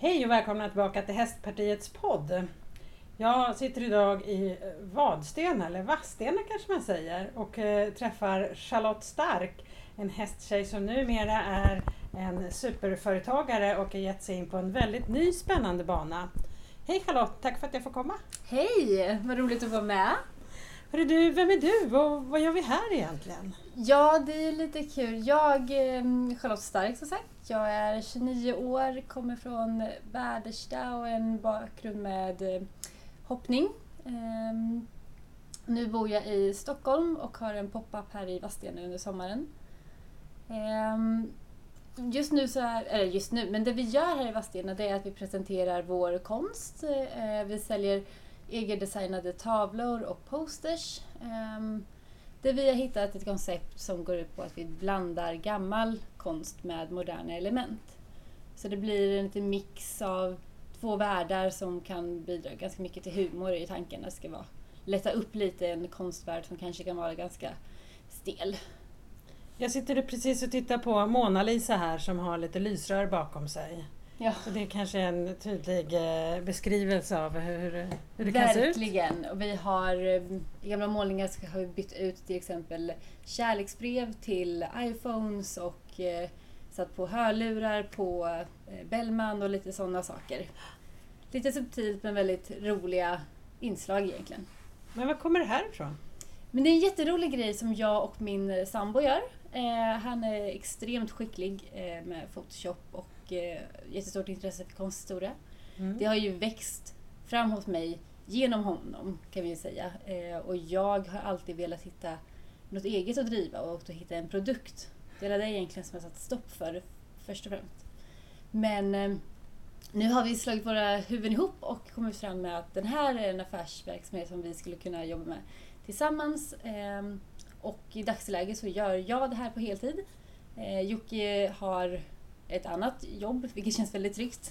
Hej och välkomna tillbaka till Hästpartiets podd. Jag sitter idag i eh, Vadstena, eller Vadstena kanske man säger, och eh, träffar Charlotte Stark, en hästtjej som numera är en superföretagare och har gett sig in på en väldigt ny spännande bana. Hej Charlotte, tack för att jag får komma. Hej, vad roligt att vara med. Hörru du, vem är du och vad gör vi här egentligen? Ja, det är lite kul. Jag, är Charlotte Stark som sagt, jag är 29 år, kommer från Väderstad och en bakgrund med eh, hoppning. Ehm, nu bor jag i Stockholm och har en pop-up här i Vadstena under sommaren. Ehm, just nu så är, eller just nu, men det vi gör här i Vadstena det är att vi presenterar vår konst. Eh, vi säljer egendesignade tavlor och posters. Ehm, um, där vi har hittat ett koncept som går ut på att vi blandar gammal konst med moderna element. Så det blir en liten mix av två världar som kan bidra ganska mycket till humor i tanken. Det ska vara, lätta upp lite en konstvärld som kanske kan vara ganska stel. Jag sitter precis och tittar på Mona Lisa här som har lite lysrör bakom sig. Ja. Så det är kanske en tydlig eh, beskrivelse av hur, hur det kan se ut. Verkligen. Och vi har eh, i gamla målningar har vi bytt ut till exempel kärleksbrev till iPhones och eh, satt på hörlurar på Bellman och lite sådana saker. Lite subtilt men väldigt roliga inslag egentligen. Men var kommer det här ifrån? Men det är en jätterolig grej som jag och min sambo gör. Eh, han är extremt skicklig eh, med Photoshop och eh, jättestort intresse för konsthistoria. Mm. Det har ju växt fram hos mig genom honom kan vi säga. Eh, och jag har alltid velat hitta något eget att driva och att hitta en produkt. Det är det egentligen som jag satt stopp för först och främst. Men eh, nu har vi slagit våra huvuden ihop och kommit fram med att den här är en affärsverksamhet som vi skulle kunna jobba med tillsammans. Eh, och i dagsläget så gör jag det här på heltid. Eh, Jocke har ett annat jobb, vilket känns väldigt tryggt.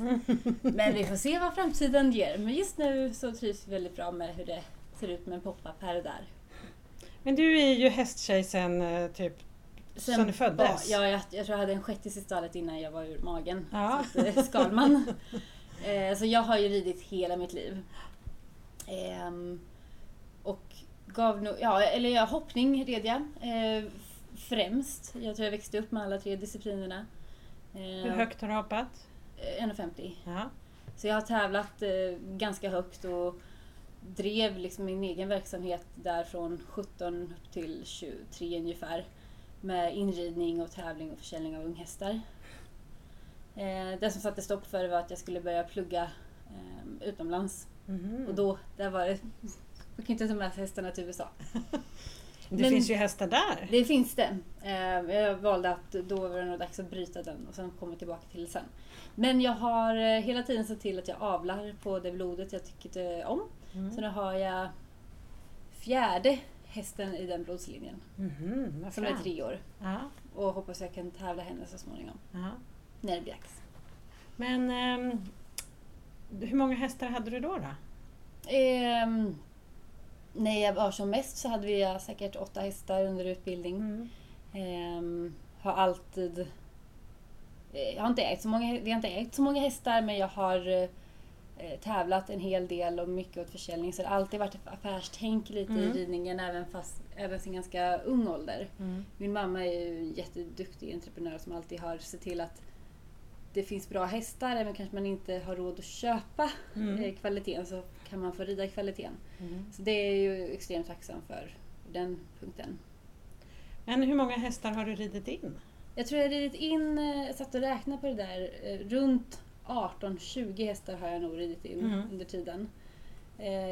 Men vi får se vad framtiden ger. Men just nu så trivs vi väldigt bra med hur det ser ut med en pop-up här och där. Men du är ju hästtjej sen eh, typ sen, sen du föddes? Ja, jag, jag tror jag hade en shettis i stallet innan jag var ur magen. Ja. Så eh, Skalman. eh, så jag har ju ridit hela mitt liv. Eh, och gav nog, ja, eller ja, hoppning red jag. Främst. Jag tror jag växte upp med alla tre disciplinerna. Hur högt har du hoppat? 1,50. Ja. Så jag har tävlat eh, ganska högt och drev liksom min egen verksamhet där från 17 upp till 23 ungefär. Med inridning och tävling och försäljning av unghästar. Eh, det som satte stopp för det var att jag skulle börja plugga eh, utomlands. Mm -hmm. Och då, där var det, man kan inte ta med sig hästarna till USA. Det Men finns ju hästar där. Det finns det. Eh, jag valde att då var det nog dags att bryta den och sen komma tillbaka till det sen. Men jag har eh, hela tiden sett till att jag avlar på det blodet jag tycker om. Mm. Så nu har jag fjärde hästen i den blodslinjen. Mm, som är tre år. Aha. Och hoppas jag kan tävla henne så småningom. Aha. När det blir dags. Men um, hur många hästar hade du då? då? Um, när jag var som mest så hade vi säkert åtta hästar under utbildning. Mm. Ehm, har alltid... Eh, jag har inte ägt så många, jag har inte ägt så många hästar men jag har eh, tävlat en hel del och mycket åt försäljning. Så det har alltid varit affärstänk lite mm. i ridningen även, fast, även sin ganska ung ålder. Mm. Min mamma är ju en jätteduktig entreprenör som alltid har sett till att det finns bra hästar, även kanske man inte har råd att köpa mm. Eh, kvaliteten så kan man få rida kvaliteten. Mm. Så det är ju extremt tacksam för den punkten. Men hur många hästar har du ridit in? Jag tror jag ridit in, jag eh, satt och räknade på det där, eh, runt 18-20 hästar har jag nog ridit in mm. under tiden.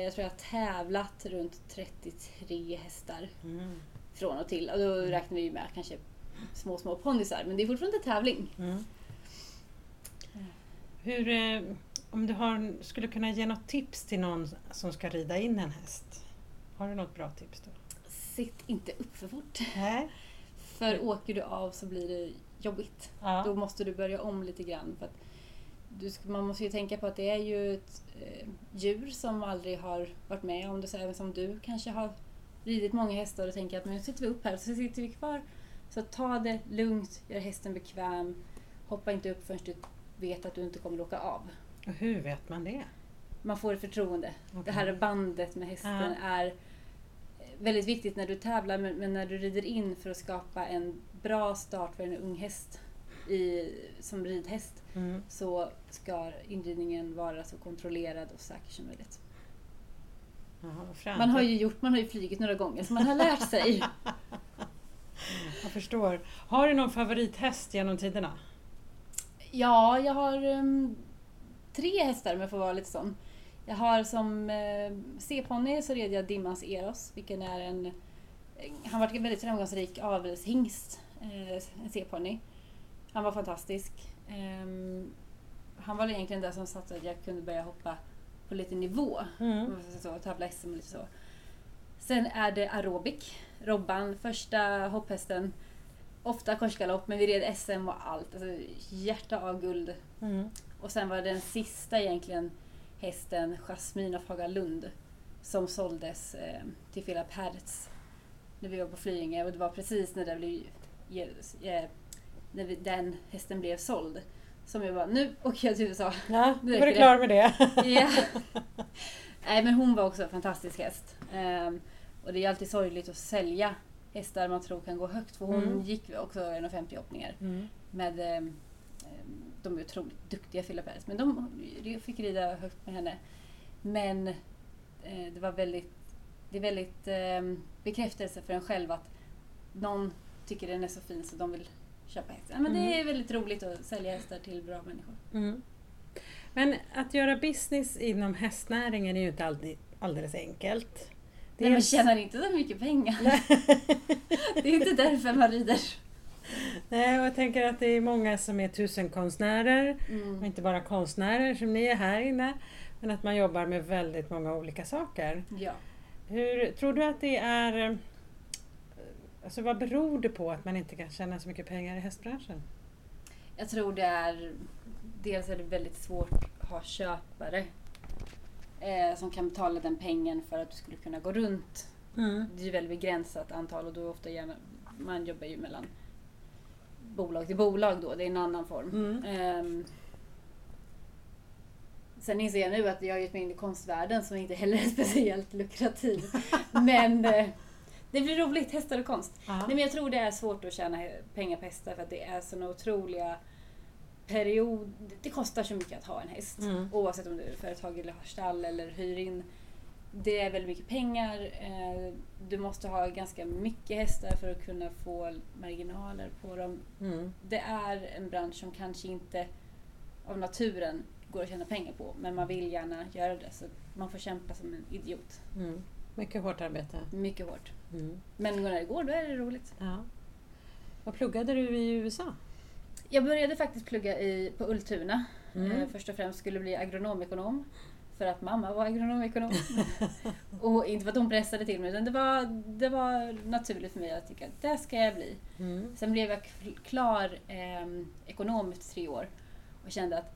Jag tror jag har tävlat runt 33 hästar mm. från och till. Och då räknar vi med kanske små, små ponnysar, men det är fortfarande tävling. Mm. Hur, eh, om du har, skulle kunna ge något tips till någon som ska rida in en häst, har du något bra tips då? Sitt inte upp för fort. Nej. För åker du av så blir det jobbigt. Ja. Då måste du börja om lite grann. För du, man måste ju tänka på att det är ju ett eh, djur som aldrig har varit med om det, så även som du kanske har ridit många hästar och tänker att nu sitter vi upp här så sitter vi kvar. Så ta det lugnt, gör hästen bekväm, hoppa inte upp förrän du vet att du inte kommer att åka av. Och hur vet man det? Man får ett förtroende. Okej. Det här bandet med hästen Ja. är väldigt viktigt när du tävlar men, när du rider in för att skapa en bra start för en ung häst i, som ridhäst Mm. så ska inridningen vara så kontrollerad och säker som möjligt. Fränt. Man har ju gjort, man har ju flugit några gånger så man har lärt sig. Jag förstår. Har du någon favorithäst genom tiderna? Ja, jag har um, tre hästar om jag får vara lite sån. Jag har som uh, C-ponny så red jag Dimmans Eros, vilken är en... Han var en väldigt framgångsrik avelshingst, uh, en C-ponny. Han var fantastisk. Ehm, han var egentligen det som satte att jag kunde börja hoppa på lite nivå. Mm. så, tävla SM och lite så. Sen är det aerobic. Robban, första hopphästen. Ofta korsgalopp, men vi red SM och allt. Alltså, hjärta av guld. Mm. Och sen var det den sista egentligen hästen, Jasmin av Hagalund, som såldes eh, till Philip Hertz när vi var på Flyinge. Och det var precis när, det blev, eh, när vi, den hästen blev såld. Som jag bara, nu åker jag till USA. Ja, Nu räcker du klar med det. Ja. Nej men hon var också en fantastisk häst. Ehm, och det är alltid sorgligt att sälja hästar man tror kan gå högt. För hon Mm. gick också 1,50 hoppningar. Mm. Med, ehm, ehm, de är otroligt duktiga Philip Hertz. Men de fick rida högt med henne. Men eh, det var väldigt, det är väldigt ehm, bekräftelse för en själv att någon tycker den är så fin så de vill köpa häst. Ja, men Det Mm. är väldigt roligt att sälja hästar till bra människor. Mm. Men att göra business inom hästnäringen är ju inte alltid alldeles enkelt. Nej, man Dels- tjänar inte så mycket pengar. Det är inte därför man rider. Nej, och jag tänker att det är många som är tusenkonstnärer och Mm. inte bara konstnärer som ni är här inne. Men att man jobbar med väldigt många olika saker. Ja. Hur tror du att det är... eh, Alltså vad beror det på att man inte kan tjäna så mycket pengar i hästbranschen? Jag tror det är... Dels är det väldigt svårt att ha köpare eh, som kan betala den pengen för att du skulle kunna gå runt. Mm. Det är ju väldigt begränsat antal och då ofta gärna, man jobbar ju mellan bolag till bolag då, det är en annan form. Mm. Ehm, sen inser jag nu att jag har gett mig in i konstvärlden som inte heller är speciellt lukrativ. Men eh, det blir roligt, hästar och konst. Ja. Nej, men jag tror det är svårt att tjäna pengar på hästar för att det är såna otroliga period... Det kostar så mycket att ha en häst. Mm. Oavsett om du är företag eller har stall eller hyr in. Det är väldigt mycket pengar. eh, Du måste ha ganska mycket hästar för att kunna få marginaler på dem. Mm. Det är en bransch som kanske inte av naturen går att tjäna pengar på. Men man vill gärna göra det. Så man får kämpa som en idiot. Mm. Mycket hårt arbete. Mycket hårt. Mm. Men när det går, då är det roligt. Ja. Vad pluggade du i USA? Jag började faktiskt plugga i, på Ultuna. Mm. Eh, först och främst skulle bli agronomekonom. För att mamma var agronomekonom. och inte för att hon pressade till mig utan det var, det var naturligt för mig att tycka att det ska jag bli. Mm. Sen blev jag kl- klar eh, ekonom efter tre år och kände att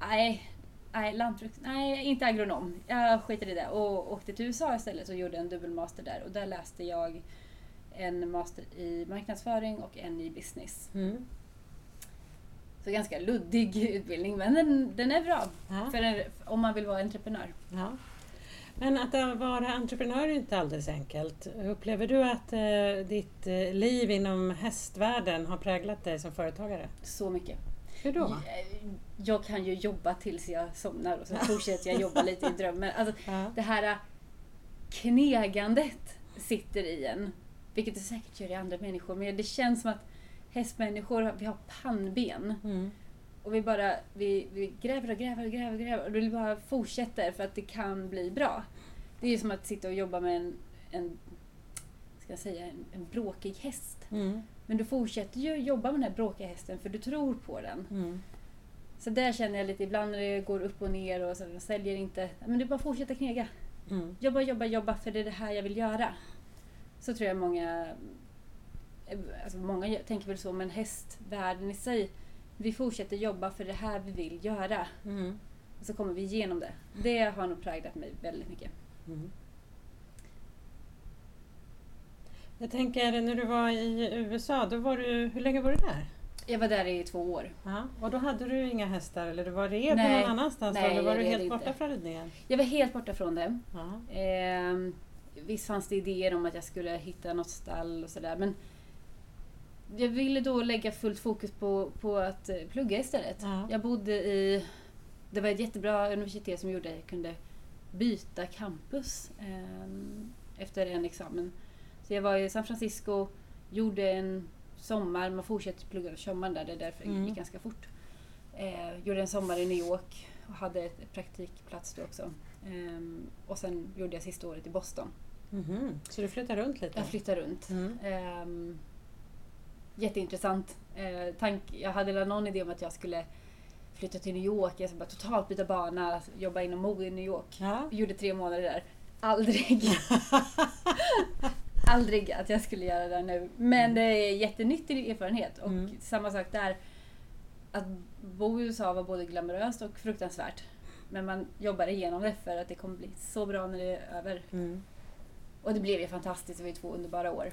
nej, nej, lantbruk, nej, inte agronom. Jag skiter i det och åkte till USA istället och gjorde en dubbelmaster där och där läste jag en master i marknadsföring och en i business. Mm. Så ganska luddig utbildning men den, den är bra Ja. för en, om man vill vara entreprenör. Ja. Men att vara entreprenör är inte alldeles enkelt. Upplever du att eh, ditt eh, liv inom hästvärlden har präglat dig som företagare? Så mycket. Hur då? Jag, jag kan ju jobba tills jag somnar och så fortsätter jag jobba lite i drömmen. Alltså, Ja. det här äh, knegandet sitter i en. Vilket det säkert gör i andra människor. Men det känns som att hästmänniskor, vi har pannben. Mm. Och vi bara vi, vi gräver och gräver och gräver och gräver. Och vi bara fortsätter för att det kan bli bra. Det är ju som att sitta och jobba med en, en ska jag säga, en, en bråkig häst. Mm. Men du fortsätter ju jobba med den här bråkiga hästen för du tror på den. Mm. Så där känner jag lite ibland när det går upp och ner och så jag säljer inte. Men det är bara att fortsätta knega. Mm. Jobba, jobba, jobba för det är det här jag vill göra. Så tror jag många, alltså många tänker väl så, men hästvärlden i sig, vi fortsätter jobba för det här vi vill göra. Mm. Och så kommer vi igenom det. Det har nog präglat mig väldigt mycket. Mm. Jag tänker när du var i USA, då var du, hur länge var du där? Jag var där i två år. Ja. Och då hade du inga hästar eller du var red Nej. någon annanstans Nej, eller var jag du helt inte. borta från ridningen? Jag var helt borta från det. Eh, visst fanns det idéer om att jag skulle hitta något stall och sådär men jag ville då lägga fullt fokus på, på att eh, plugga istället. Ja. Jag bodde i... Det var ett jättebra universitet som gjorde att jag kunde byta campus eh, efter en examen. Så jag var i San Francisco, gjorde en sommar, man fortsätter plugga över sommaren där, det är därför det Mm. gick ganska fort. Eh, gjorde en sommar i New York och hade ett praktikplats då också. Ehm, och sen gjorde jag sista året i Boston. Mhm. Så du flyttar runt lite? Jag flyttade runt. Mm. Jätteintressant. Eh, tank, jag hade någon idé om att jag skulle flytta till New York, jag skulle bara totalt byta bana, jobba inom mode i New York. Ja. Gjorde tre månader där. Aldrig. Aldrig att jag skulle göra det nu. Men det är jättenyttig erfarenhet. Och Mm. samma sak där. Att bo i USA var både glamoröst och fruktansvärt. Men man jobbar igenom det för att det kommer bli så bra när det är över. Mm. Och det blev ju fantastiskt, det var ju två underbara år.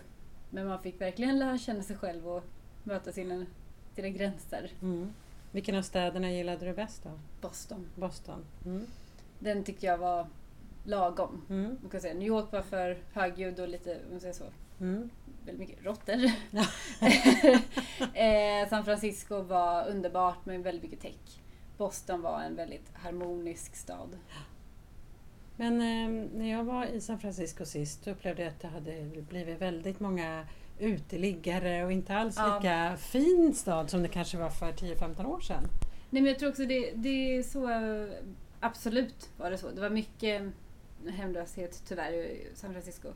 Men man fick verkligen lära känna sig själv och möta sina, sina gränser. Mm. Vilken av städerna gillade du bäst då? Boston. Boston? Mm. Den tyckte jag var lagom. Mm. Man kan säga, New York var för högljudd och lite, om man säger så, Mm. väldigt mycket råttor. Eh, San Francisco var underbart med väldigt mycket tech. Boston var en väldigt harmonisk stad. Men eh, när jag var i San Francisco sist upplevde jag att det hade blivit väldigt många uteliggare och inte alls Ja. lika fin stad som det kanske var för 10-15 år sedan. Nej men jag tror också det, det är så, absolut var det så. Det var mycket hemlöshet tyvärr i San Francisco.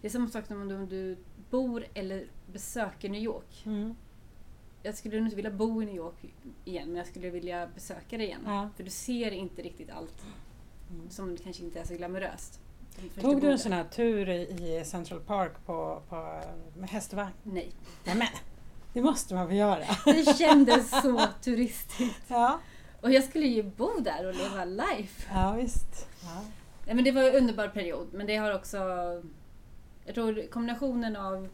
Det är samma sak som om du, om du bor eller besöker New York. Mm. Jag skulle nog inte vilja bo i New York igen men jag skulle vilja besöka det igen. Ja. För du ser inte riktigt allt Mm. som kanske inte är så glamoröst. Tog du en sån här tur i Central Park på, på, med hästvagn? Nej. Nämen, det måste man väl göra? Det kändes så turistigt. Ja, Och jag skulle ju bo där och leva life. ja visst. Ja. Nej, men det var en underbar period, men det har också... Jag tror kombinationen av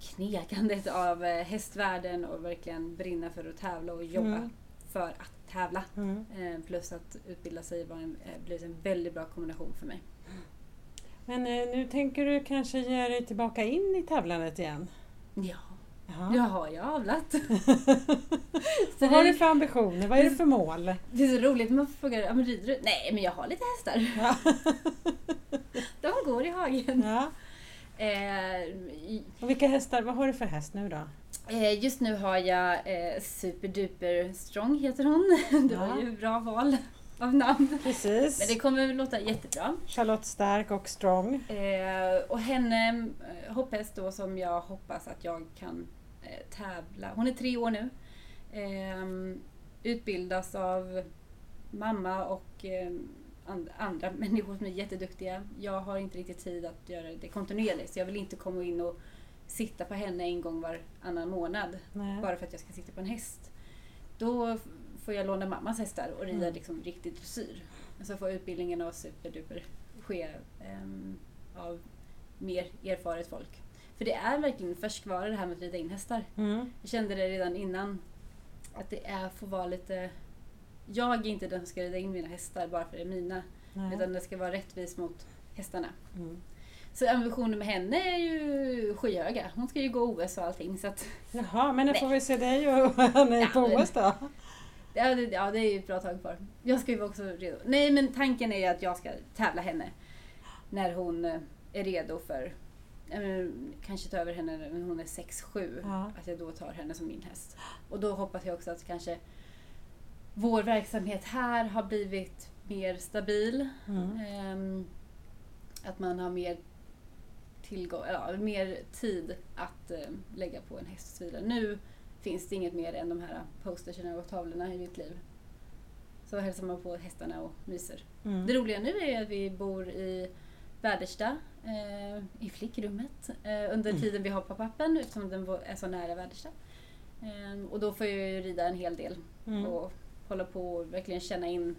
knegandet av eh, hästvärlden och verkligen brinna för att tävla och jobba Mm. För att tävla. Mm. Eh, plus att utbilda sig var en, eh, blev en väldigt bra kombination för mig. Men eh, nu tänker du kanske ge dig tillbaka in i tävlandet igen? Ja, Ja. jag har ju avlat. Vad har du för ambitioner? Vad är det för mål? Det är så roligt när man frågar, ja, men rider du? Nej, men jag har lite hästar. Ja. De går i hagen. Ja. Eh, Och vilka hästar, vad har du för häst nu då? Eh, Just nu har jag eh, Superduper Strong heter hon. Det var Ja. ju bra val av namn. Precis. Men det kommer att låta jättebra. Charlotte Stark och Strong. Eh, och henne, eh, hopphäst då som jag hoppas att jag kan eh, tävla. Hon är tre år nu. Eh, utbildas av mamma och eh, and, andra människor som är jätteduktiga. Jag har inte riktigt tid att göra det kontinuerligt så jag vill inte komma in och sitta på henne en gång varannan månad Nej. bara för att jag ska sitta på en häst. Då får jag låna mammas hästar och rida Mm. liksom riktigt dressyr. Så får utbildningen av superduper ske ehm, av mer erfaret folk. För det är verkligen färskvara det här med att rida in hästar. Mm. Jag kände det redan innan att det är, får vara lite... Jag är inte den som ska rida in mina hästar bara för att det är mina. Nej. Utan det ska vara rättvist mot hästarna. Mm. Så ambitionen med henne är ju skyhöga. Hon ska ju gå OS och allting. Så att Jaha, men när får vi se dig och henne Ja, på OS då? Ja det, ja, det är ju ett bra tag kvar. Jag ska ju också redo. Nej, men tanken är ju att jag ska tävla henne när hon eh, är redo för kanske ta över henne när hon är 6-7. Ja. Att jag då tar henne som min häst. Och då hoppas jag också att kanske vår verksamhet här har blivit mer stabil. Mm. Ehm, att man har mer tillgång, ja, mer tid att eh, lägga på en hästsvila. Nu finns det inget mer än de här posterserna och tavlorna i mitt liv. Så hälsar man på hästarna och myser. Mm. Det roliga nu är att vi bor i Väderstad, eh, i flickrummet, eh, under Mm. tiden vi har pop-upen eftersom den är så nära Väderstad. Eh, och då får jag ju rida en hel del Mm. och hålla på och verkligen känna in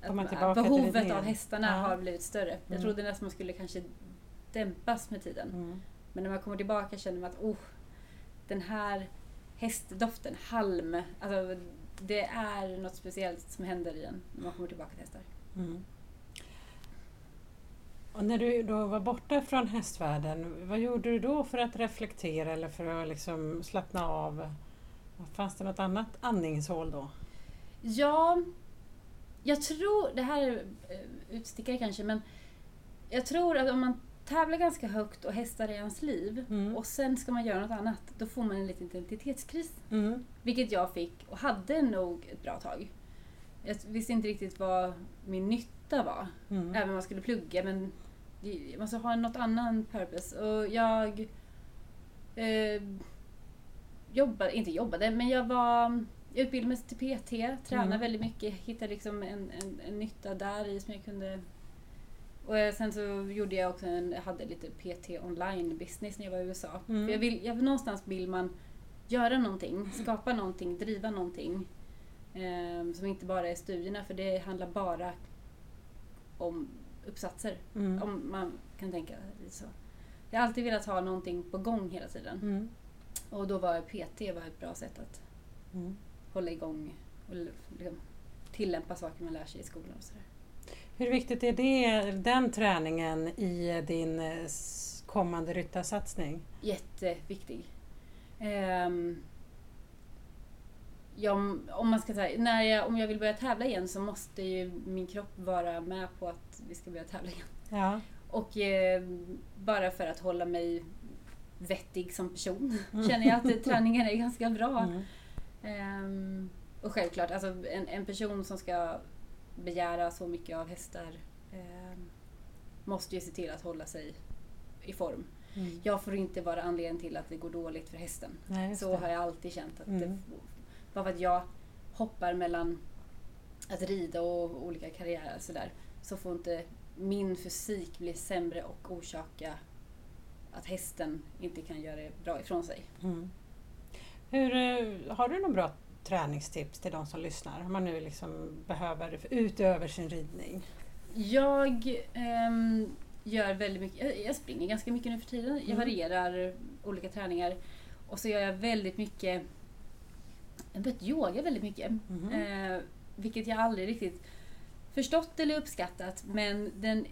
att behovet av hästarna Ja. har blivit större. Jag Mm. trodde nästan man skulle kanske dämpas med tiden. Mm. Men när man kommer tillbaka känner man att oh, den här hästdoften, halm. Alltså, det är något speciellt som händer i en när man kommer tillbaka till hästar. Mm. Och när du då var borta från hästvärlden, vad gjorde du då för att reflektera eller för att liksom slappna av? Fanns det något annat andningshål då? Ja, jag tror, det här är eh, utstickare kanske, men jag tror att om man tävlar ganska högt och hästar i ens liv Mm. och sen ska man göra något annat, då får man en liten identitetskris. Mm. Vilket jag fick och hade nog ett bra tag. Jag visste inte riktigt vad min nytta var. Mm. Även om man skulle plugga men man måste ha något annan purpose. Och jag eh, jobbade, inte jobbade, men jag var jag utbildade mig till PT, tränade Mm. väldigt mycket, hittade liksom en, en, en nytta där i som jag kunde och eh, sen så gjorde jag också en, jag hade lite PT online business när jag var i USA. Mm. För jag vill, jag, någonstans vill man göra någonting, skapa någonting, driva någonting. Eh, som inte bara är studierna, för det handlar bara om uppsatser. Mm. Om man kan tänka så. Jag har alltid velat ha någonting på gång hela tiden. Mm. Och då var PT var ett bra sätt att Mm. hålla igång och liksom, tillämpa saker man lär sig i skolan och sådär. Hur viktigt är det, den träningen i din eh, kommande ryttarsatsning? Jätteviktig. Ehm, ja, om- man ska säga, när jag, om jag vill börja tävla igen så måste ju min kropp vara med på att vi ska börja tävla igen. Ja. Och eh, bara för att hålla mig vettig som person Mm. känner jag att träningen är ganska bra. Mm. Ehm, och självklart, alltså en, en person som ska begära så mycket av hästar ehm, måste ju se till att hålla sig i form. Mm. Jag får inte vara anledningen till att det går dåligt för hästen. Nej, Så det. har jag alltid känt. att det, Mm. Bara för att jag hoppar mellan att rida och olika karriärer sådär, så får inte min fysik bli sämre och orsaka att hästen inte kan göra det bra ifrån sig. Mm. Hur, eh, har du några bra träningstips till de som lyssnar? Om man nu liksom behöver utöver sin ridning. Jag ehm, gör väldigt mycket, jag, springer ganska mycket nu för tiden. Jag Mm. varierar olika träningar. Och så gör jag väldigt mycket, jag har börjat yoga väldigt mycket. Mhm. Eh, vilket jag aldrig riktigt förstått eller uppskattat. Men den,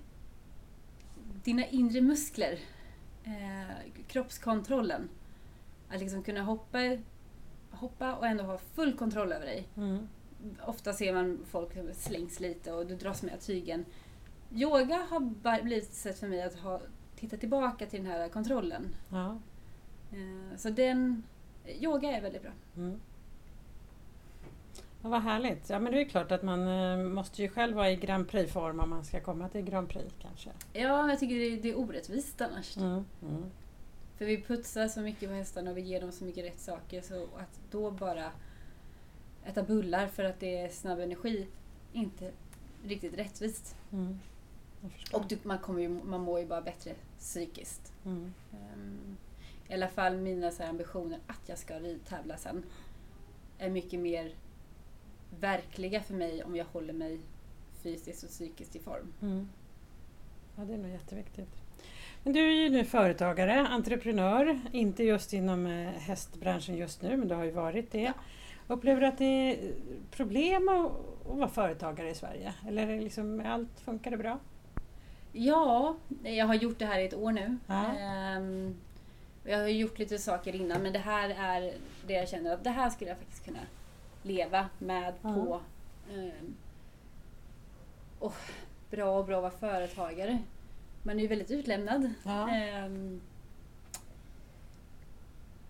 dina inre muskler, eh, kroppskontrollen. Att liksom kunna hoppa, hoppa och ändå ha full kontroll över dig. Mm. Ofta ser man folk som slängs lite och du dras med tygen. Yoga har blivit ett sätt för mig att ha, titta tillbaka till den här kontrollen. Ja. Eh, Så den, yoga är väldigt bra. Mm. Ja, vad härligt. Ja, men det är klart att man eh, måste ju själv vara i Grand Prix-form om man ska komma till Grand Prix kanske. Ja, jag tycker det är, det är orättvist annars. Mm. Mm. För vi putsar så mycket på hästarna och vi ger dem så mycket rätt saker så att då bara äta bullar för att det är snabb energi, inte riktigt rättvist. Mm. Och du, man, kommer ju, man mår ju bara bättre psykiskt. Mm. Ehm, I alla fall mina så ambitioner att jag ska ridtävla sen är mycket mer verkliga för mig om jag håller mig fysiskt och psykiskt i form. Mm. Ja, det är nog jätteviktigt. Du är ju nu företagare, entreprenör, inte just inom eh, hästbranschen just nu, men du har ju varit det. Upplever du att det är problem att, vara företagare i Sverige? Eller liksom, allt funkar det bra? Ja, jag har gjort det här i ett år nu. Ja. Ehm, jag har gjort lite saker innan men det här är det jag känner att det här skulle jag faktiskt kunna leva med Ja. på. Um, och bra och bra att vara företagare. Man är ju väldigt utlämnad. Ja. Ehm,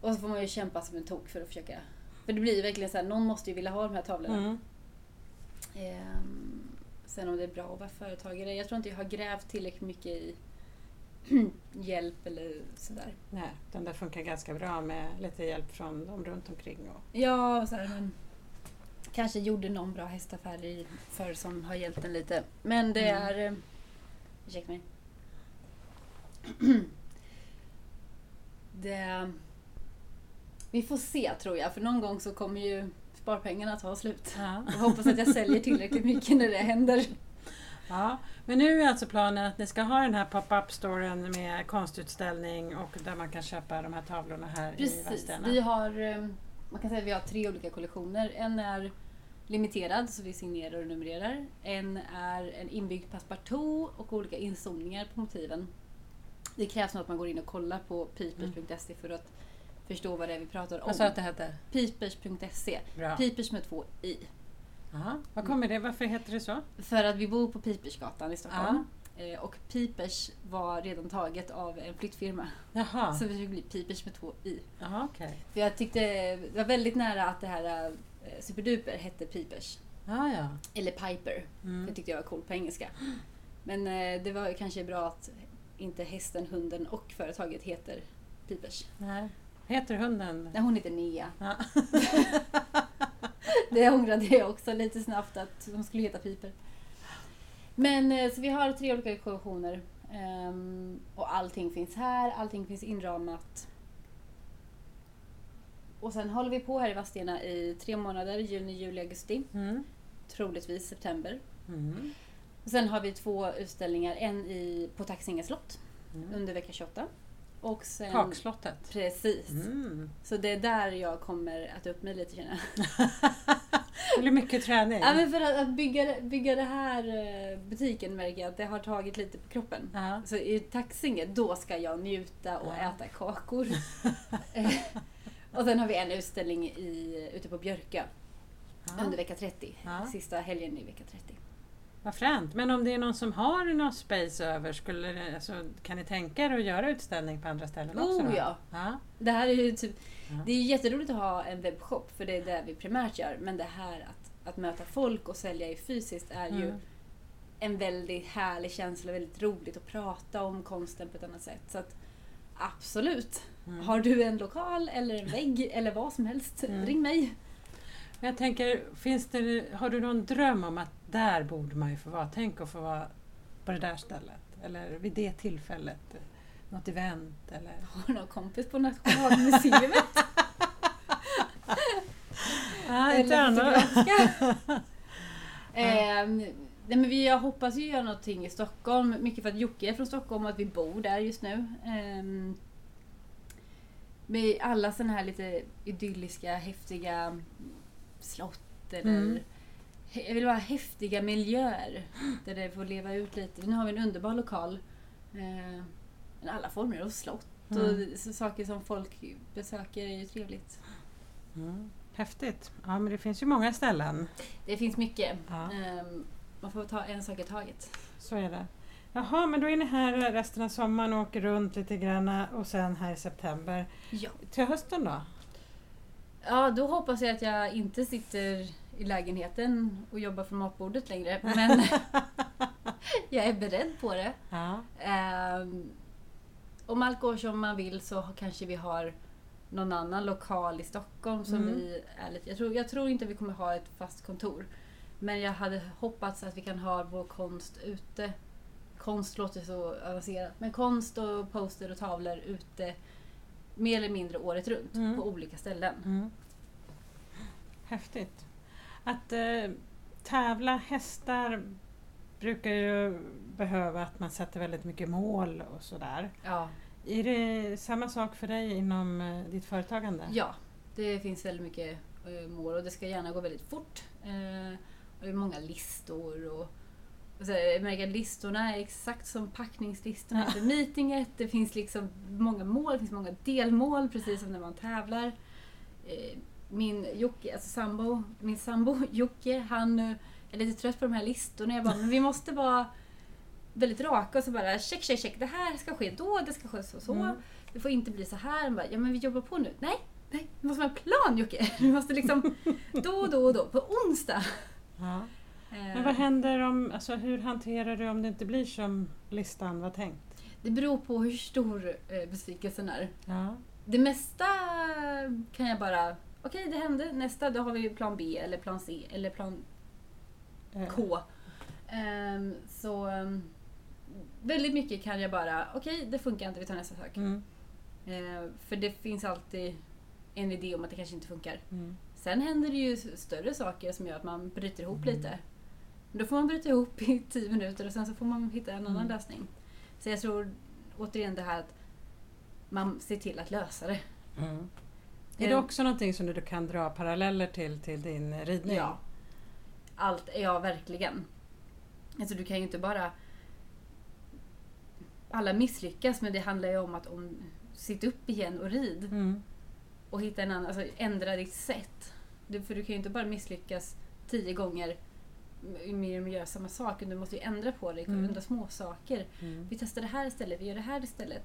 och så får man ju kämpa som en tok för att försöka. För det blir ju verkligen så här, någon måste ju vilja ha de här tavlorna. Mm. Ehm, sen om det är bra att vara företagare. Jag tror inte jag har grävt tillräckligt mycket i hjälp eller sådär. Nej, den där funkar ganska bra med lite hjälp från dem runt omkring. Och, Ja, så här, men kanske gjorde någon bra hästaffär i förr som har hjälpt en lite. Men det Mm. är... eh, Ursäkta mig. det... Vi får se tror jag, för någon gång så kommer ju sparpengarna ta slut. ja. Jag hoppas att jag säljer tillräckligt mycket när det händer. Ja, men nu är alltså planen att ni ska ha den här pop-up storen med konstutställning och där man kan köpa de här tavlorna här i Precis. Vadstena. Vi har, eh, man kan säga att vi har tre olika kollektioner. En är limiterad, så vi signerar och numrerar. En är en inbyggd passepartout och olika inzoomningar på motiven. Det krävs nog att man går in och kollar på peepers.se för att förstå vad det är vi pratar om. Vad sa du att det hette? Peepers.se. Bra. Peepers med två i. Aha. Vad kommer det? Varför heter det så? För att vi bor på Pipersgatan i Stockholm. Eh, Och Pipers var redan taget av en flyttfirma. Jaha, Så vi fick bli Pipers med två i. Jaha okej. För jag tyckte det var väldigt nära att det här eh, Superduper hette Pipers. Ah, ja. Eller Piper. Mm. Det tyckte jag var coolt på engelska. Men eh, det var kanske bra att inte hästen, hunden och företaget heter Pipers. Nej. Heter hunden? Nej, hon heter Nea. Ja. Det ångrade jag också lite snabbt att de skulle heta Piper. Men eh, så vi har tre olika kollektioner. Ehm, och allting finns här, allting finns inramat. Och sen håller vi på här i Vadstena i tre månader, juni, juli, augusti. Mm. Troligtvis september. Mm. Sen har vi två utställningar, en i, på Taxinge slott Mm. under vecka 28. Och sen, Kakslottet. Precis. Mm. Så det är där jag kommer att upp mig lite känner. Det blir mycket träning. Ja, men för att, att bygga, bygga det här eh, butiken märker jag att det har tagit lite på kroppen. Ja. Så i Taxinge, då ska jag njuta och Ja. äta kakor. Eh, och sen har vi en utställning i, ute på Björka Ja. under vecka 30. Ja. Sista helgen i vecka 30. Vad fränt. Men om det är någon som har någon space över, skulle det, alltså, kan ni tänka er att göra utställning på andra ställen också? Oh ja! ja. Det här är ju typ, Ja. det är ju jätteroligt att ha en webbshop för det är det vi primärt gör. Men det här att, att möta folk och sälja i fysiskt är ju Mm. en väldigt härlig känsla, väldigt roligt att prata om konsten på ett annat sätt. Så att absolut, Mm. har du en lokal eller en vägg eller vad som helst, Mm. ring mig. Jag tänker, finns det, har du någon dröm om att där borde man ju få vara? Tänk att få vara på det där stället. Eller vid det tillfället. Något event eller... Har du någon kompis på Nationalmuseet? Ja, eller annat. Fotografiska? Ehm, nej men vi, jag hoppas ju göra någonting i Stockholm. Mycket för att Jocke är från Stockholm och att vi bor där just nu. Ehm, med alla sådana här lite idylliska, häftiga slott eller Mm. jag vill bara häftiga miljöer där det får leva ut lite. Nu har vi en underbar lokal. Eh, alla former av slott Mm. och saker som folk besöker är ju trevligt. Mm. Häftigt. Ja, men det finns ju många ställen. Det finns mycket. Ja. Ehm, man får ta en sak i taget. Så är det. Jaha, men då är ni här resten av sommaren och åker runt lite grann och sen här i september. Ja. Till hösten då? Ja, då hoppas jag att jag inte sitter i lägenheten och jobbar från matbordet längre. Men jag är beredd på det. Ja. Ehm, om allt går som man vill så kanske vi har någon annan lokal i Stockholm som Mm. vi är lite... Jag tror, jag tror inte vi kommer ha ett fast kontor. Men jag hade hoppats att vi kan ha vår konst ute. Konst låter så avancerat. Men konst och poster och tavlor ute mer eller mindre året runt Mm. på olika ställen. Mm. Häftigt. Att eh, tävla hästar brukar ju behöva att man sätter väldigt mycket mål och sådär. Ja. Är det samma sak för dig inom eh, ditt företagande? ja, det finns väldigt mycket eh, mål och det ska gärna gå väldigt fort. Eh, och det är många listor och och listorna är exakt som packningslistorna inför meetinget. Det finns liksom många mål, det finns många delmål precis som när man tävlar. Eh, Min Jocke, alltså sambo, min sambo Jocke, han eh, är lite trött på de här listorna. Jag bara, men vi måste vara väldigt raka och så bara check, check, check. Det här ska ske då, det ska ske så, så. Mm. Det får inte bli så här. Han bara, ja men vi jobbar på nu. Nej, nej, vi måste ha en plan Jocke. Vi måste liksom då, då, då, på onsdag. Ja. Eh, Men vad händer om, alltså hur hanterar du om det inte blir som listan var tänkt? Det beror på hur stor eh, besvikelsen är. Ja. Det mesta kan jag bara, okej det hände, nästa då har vi plan B eller plan C eller plan Eh, K. Ehm, så ehm, väldigt mycket kan jag bara, okej det funkar inte, vi tar nästa sak. Mm. För det finns alltid en idé om att det kanske inte funkar. Mm. Sen händer det ju större saker som gör att man bryter ihop Mm. lite. Då får man bryta ihop i tio minuter och sen så får man hitta en annan Mm. lösning. Så jag tror återigen det här att man ser till att lösa det. Mm. Är det också någonting som du kan dra paralleller till, till din ridning? Ja. Allt, ja verkligen. Alltså du kan ju inte bara... Alla misslyckas men det handlar ju om att om, sitta upp igen och rid. Mm. Och hitta en annan, alltså ändra ditt sätt. Du, för du kan ju inte bara misslyckas tio gånger med att göra samma sak. Du måste ju ändra på dig, Mm. ändra små saker. Mm. Vi testar det här istället, vi gör det här istället.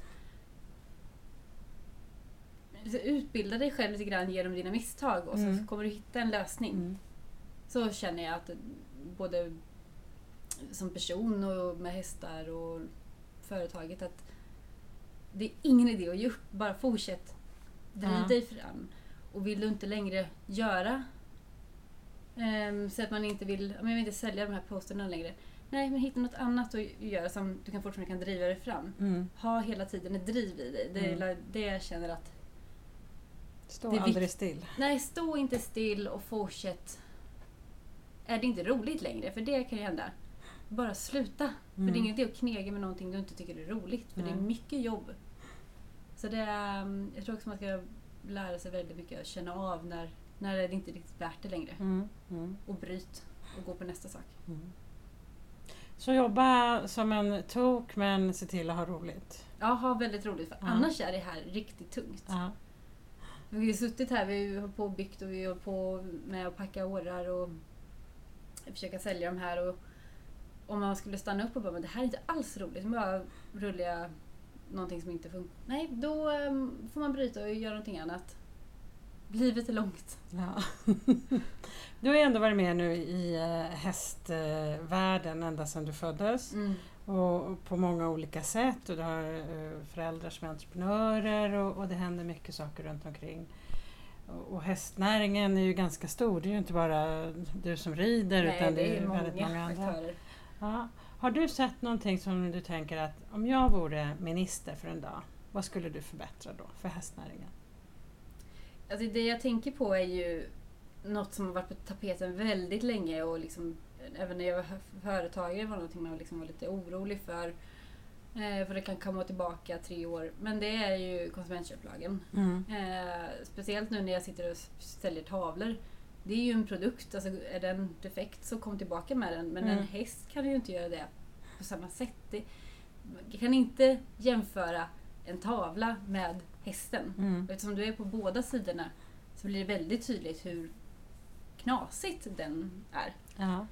Så utbilda dig själv lite grann genom dina misstag och så Mm. kommer du hitta en lösning. Mm. Så känner jag att både som person och med hästar och företaget att det är ingen idé att ge upp. Bara fortsätt. Driv dig fram. Och vill du inte längre göra ehm, så att man inte vill, men jag vill inte sälja de här posterna längre. Nej, men hitta något annat att göra som du kan fortfarande kan driva dig fram. Mm. Ha hela tiden ett driv i dig. Det är Mm. det jag känner att Stå Det aldrig still. Nej, stå inte still och fortsätt. Är det inte roligt längre, för det kan ju hända. Bara sluta. För det är Mm. ingen idé att knega med någonting du inte tycker är roligt. För det är mycket jobb. Så det är, mm, jag tror också man ska lära sig väldigt mycket att känna av när, när är det inte riktigt värt det längre. Mm. Mm. Och bryt och gå på nästa sak. Mm. Så jobba som en tok men se till att ha roligt. Ja, ha väldigt roligt för annars är det här riktigt tungt. Vi har ju suttit här, vi har på och byggt och vi har på med att packa årar och försöka sälja de här. Och om man skulle stanna upp och bara, men det här är inte alls roligt, bara rullar jag någonting som inte funkar. Nej, då ehm, får man bryta och göra någonting annat. Livet är långt. Ja. Du har ju ändå varit med nu i eh, hästvärlden ända sedan du föddes och och på många olika sätt. Och du har eh, föräldrar som är entreprenörer och, och det händer mycket saker runt omkring. Och, hästnäringen är ju ganska stor. Det är ju inte bara du som rider Nej, utan det är väldigt många, många andra. Ja. Har du sett någonting som du tänker att om jag vore minister för en dag, vad skulle du förbättra då för hästnäringen? Alltså det jag tänker på är ju något som har varit på tapeten väldigt länge och liksom, även när jag var företagare var någonting man liksom var lite orolig för. Eh, för det kan komma tillbaka tre år. Men det är ju konsumentköplagen. Mm. Eh, speciellt nu när jag sitter och säljer tavlor. Det är ju en produkt, alltså är den defekt så kom tillbaka med den. Men Mm. en häst kan ju inte göra det på samma sätt. Det, jag kan inte jämföra en tavla med hästen. Mm. Eftersom du är på båda sidorna så blir det väldigt tydligt hur knasigt den är. Ja.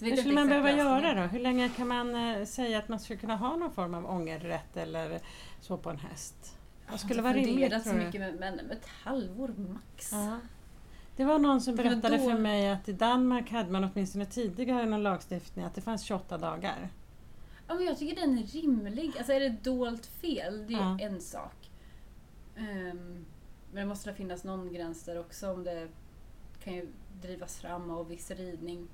Hur skulle man behöva exakt göra lösningen. då? Hur länge kan man eh, säga att man skulle kunna ha någon form av ångerrätt eller så på en häst? Vad skulle inte vara rimligt så mycket men, men ett halvår max. Ja. Det var någon som berättade då- för mig att i Danmark hade man åtminstone tidigare någon lagstiftning att det fanns 28 dagar. Ja, men jag tycker den är rimlig. Alltså är det dolt fel, det är Ja. ju en sak. Ehm, men det måste det finnas någon gräns där också om det kan ju drivas fram av viss ridning.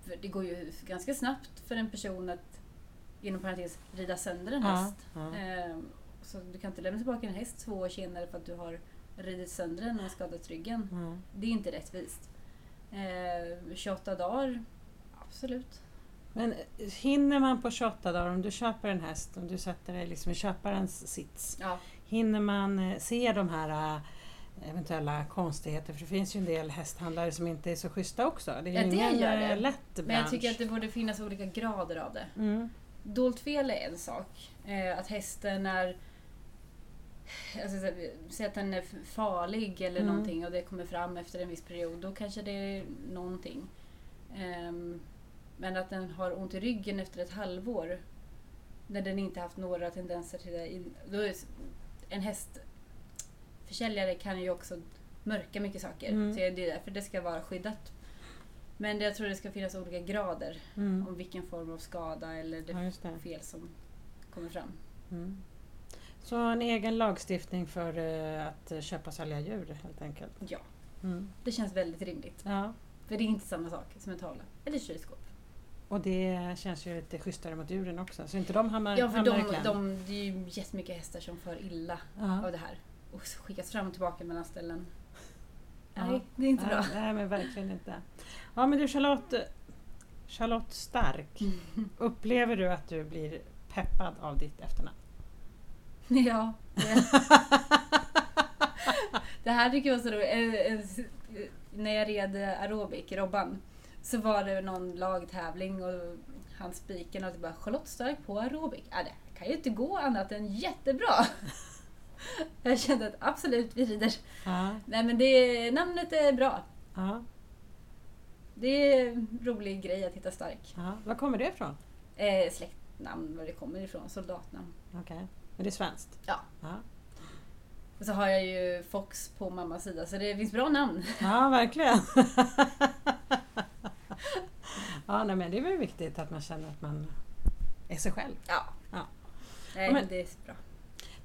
För det går ju ganska snabbt för en person att inom parentes rida sönder en Ja, häst. ja. Ehm, så du kan inte lämna tillbaka en häst två år senare för att du har ridit sönder den och skadat ryggen. Ja. Det är inte rättvist. Ehm, 28 dagar, absolut. Men eh, hinner man på 28 dagar, om du köper en häst, om du sätter dig liksom i köparens sits, Ja. Hinner man eh, se de här eh, eventuella konstigheter? För det finns ju en del hästhandlare som inte är så schyssta också. Det är Ja, det ingen gör det. eh, lätt bransch. Men jag tycker att det borde finnas olika grader av det. Mm. Dolt fel är en sak. Att hästen är... Alltså, så- säg att den är farlig eller Mm. någonting och det kommer fram efter en viss period. Då kanske det är någonting. Ehm, men att den har ont i ryggen efter ett halvår. När den inte haft några tendenser till det. Då en hästförsäljare kan ju också mörka mycket saker. Mm. Så det är därför det ska vara skyddat. Men jag tror det ska finnas olika grader Mm. om vilken form av skada eller Ja, fel som kommer fram. Mm. Så en egen lagstiftning för eh, att köpa och sälja djur helt enkelt. Ja, Mm. det känns väldigt rimligt. Ja. För det är inte samma sak som en tavla eller kylskåp. Och det känns ju lite schysstare mot djuren också, så inte de hamnar, Ja, för hamnar i de, kläm. de, det är ju jättemycket hästar som far illa Ja. av det här. Och skickas fram och tillbaka mellan ställen. Ja. Nej, det är inte bra. Nej, nej, men verkligen inte. Ja, men du Charlotte, Charlotte Stark, upplever du att du blir peppad av ditt efternamn? Ja, det, här tycker jag var så roligt. När jag red aerobik, Robban, så var det någon lagtävling och han spiken och bara Charlotte Stark på aerobik. Ja, det kan ju inte gå annat än jättebra. Jag kände att absolut, vi rider. Ja, Nej men det, namnet är bra. ja, Det är en rolig grej att hitta stark. ja. Var kommer det ifrån? Eh, släktnamn, var det kommer ifrån, soldatnamn. Okej. Men det är svenskt? Ja. Ja, Och så har jag ju Fox på mammas sida så det finns bra namn. ja verkligen. ja, nej, men det är väl viktigt att man känner att man är sig själv. Ja. Ja. Nej, men- men det är bra.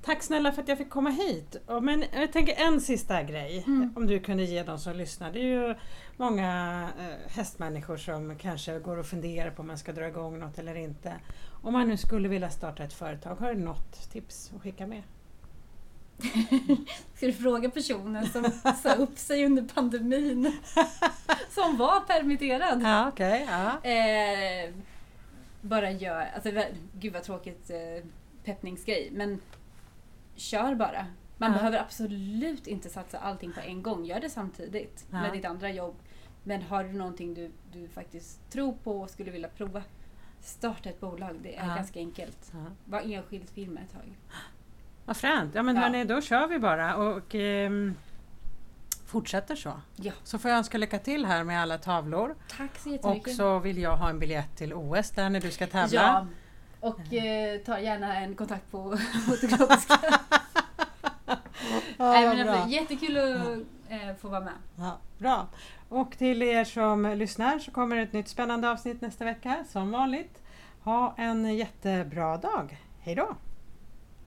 Tack snälla för att jag fick komma hit. Och Men jag tänker en sista grej, Mm. om du kunde ge de som lyssnar. Det är ju många eh, hästmänniskor som kanske går och funderar på om man ska dra igång något eller inte. Om man nu skulle vilja starta ett företag, har du något tips att skicka med? Ska du fråga personen som sa upp sig under pandemin? Som var permitterad? Ja, okej. ja. Eh, bara gör, alltså gud vad tråkigt eh, peppningsgrej, men kör bara. Man Ja. behöver absolut inte satsa allting på en gång. Gör det samtidigt med ditt andra jobb. Men har du någonting du, du faktiskt tror på och skulle vilja prova, starta ett bolag. Det är ganska enkelt. Var enskild firma ett tag. Vad fränt. Ja men Ja. hörni, då kör vi bara och ehm, fortsätter så. Ja. Så får jag önska lycka till här med alla tavlor. Tack så Och jättemycket. så vill jag ha en biljett till OS där när du ska tävla. Ja, och eh, ta gärna en kontakt på fotografiska. Ja, men alltså, jättekul att eh, få vara med. Ja, bra. Och till er som lyssnar så kommer ett nytt spännande avsnitt nästa vecka som vanligt. Ha en jättebra dag. Hej då!